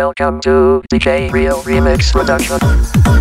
Welcome to DJ Real Remix Production.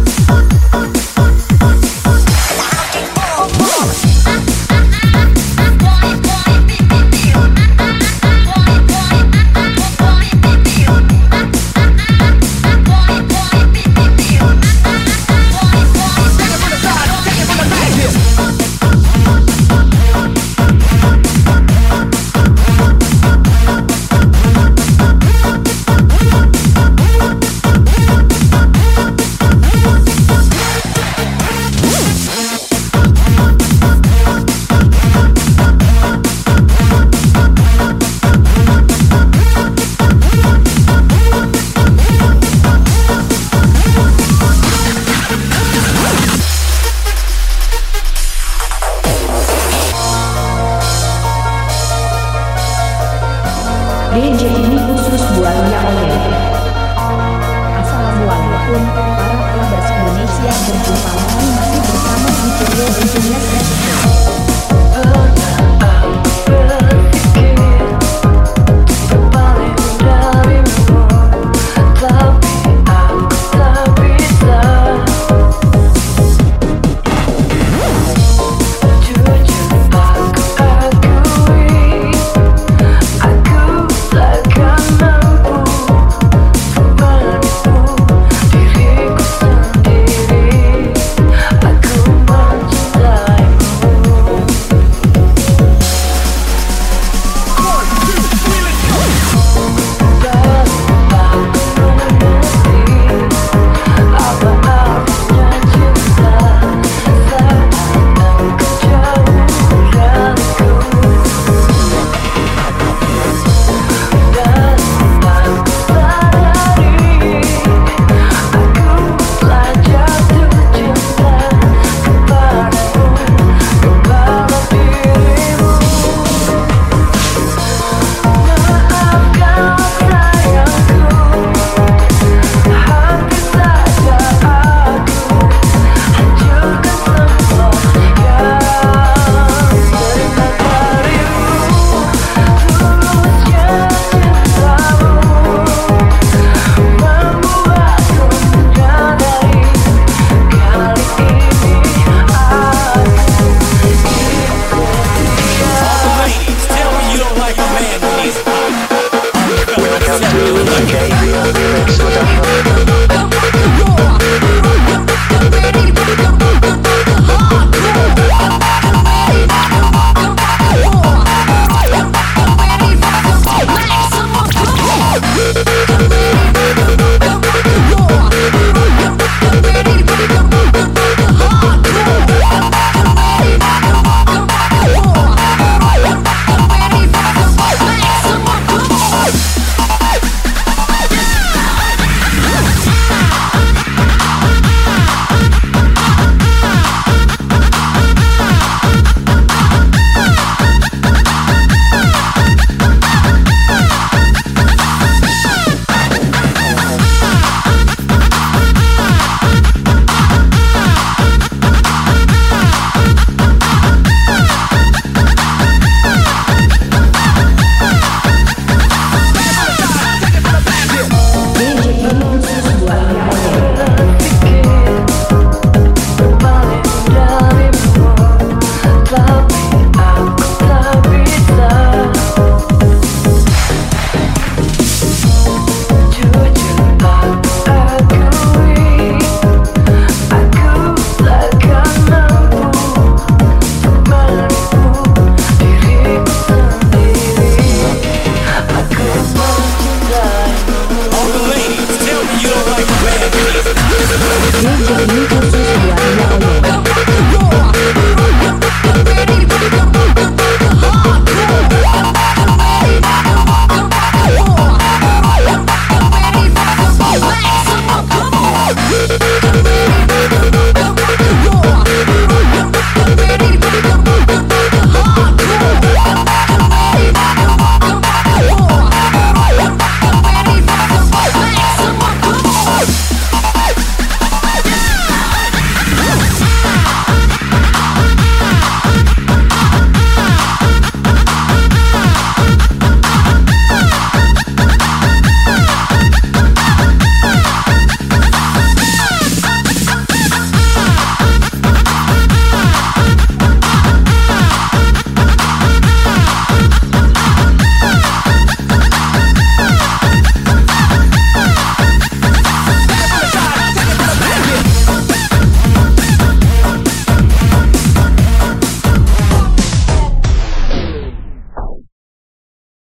meja ini khusus buatnya Oke.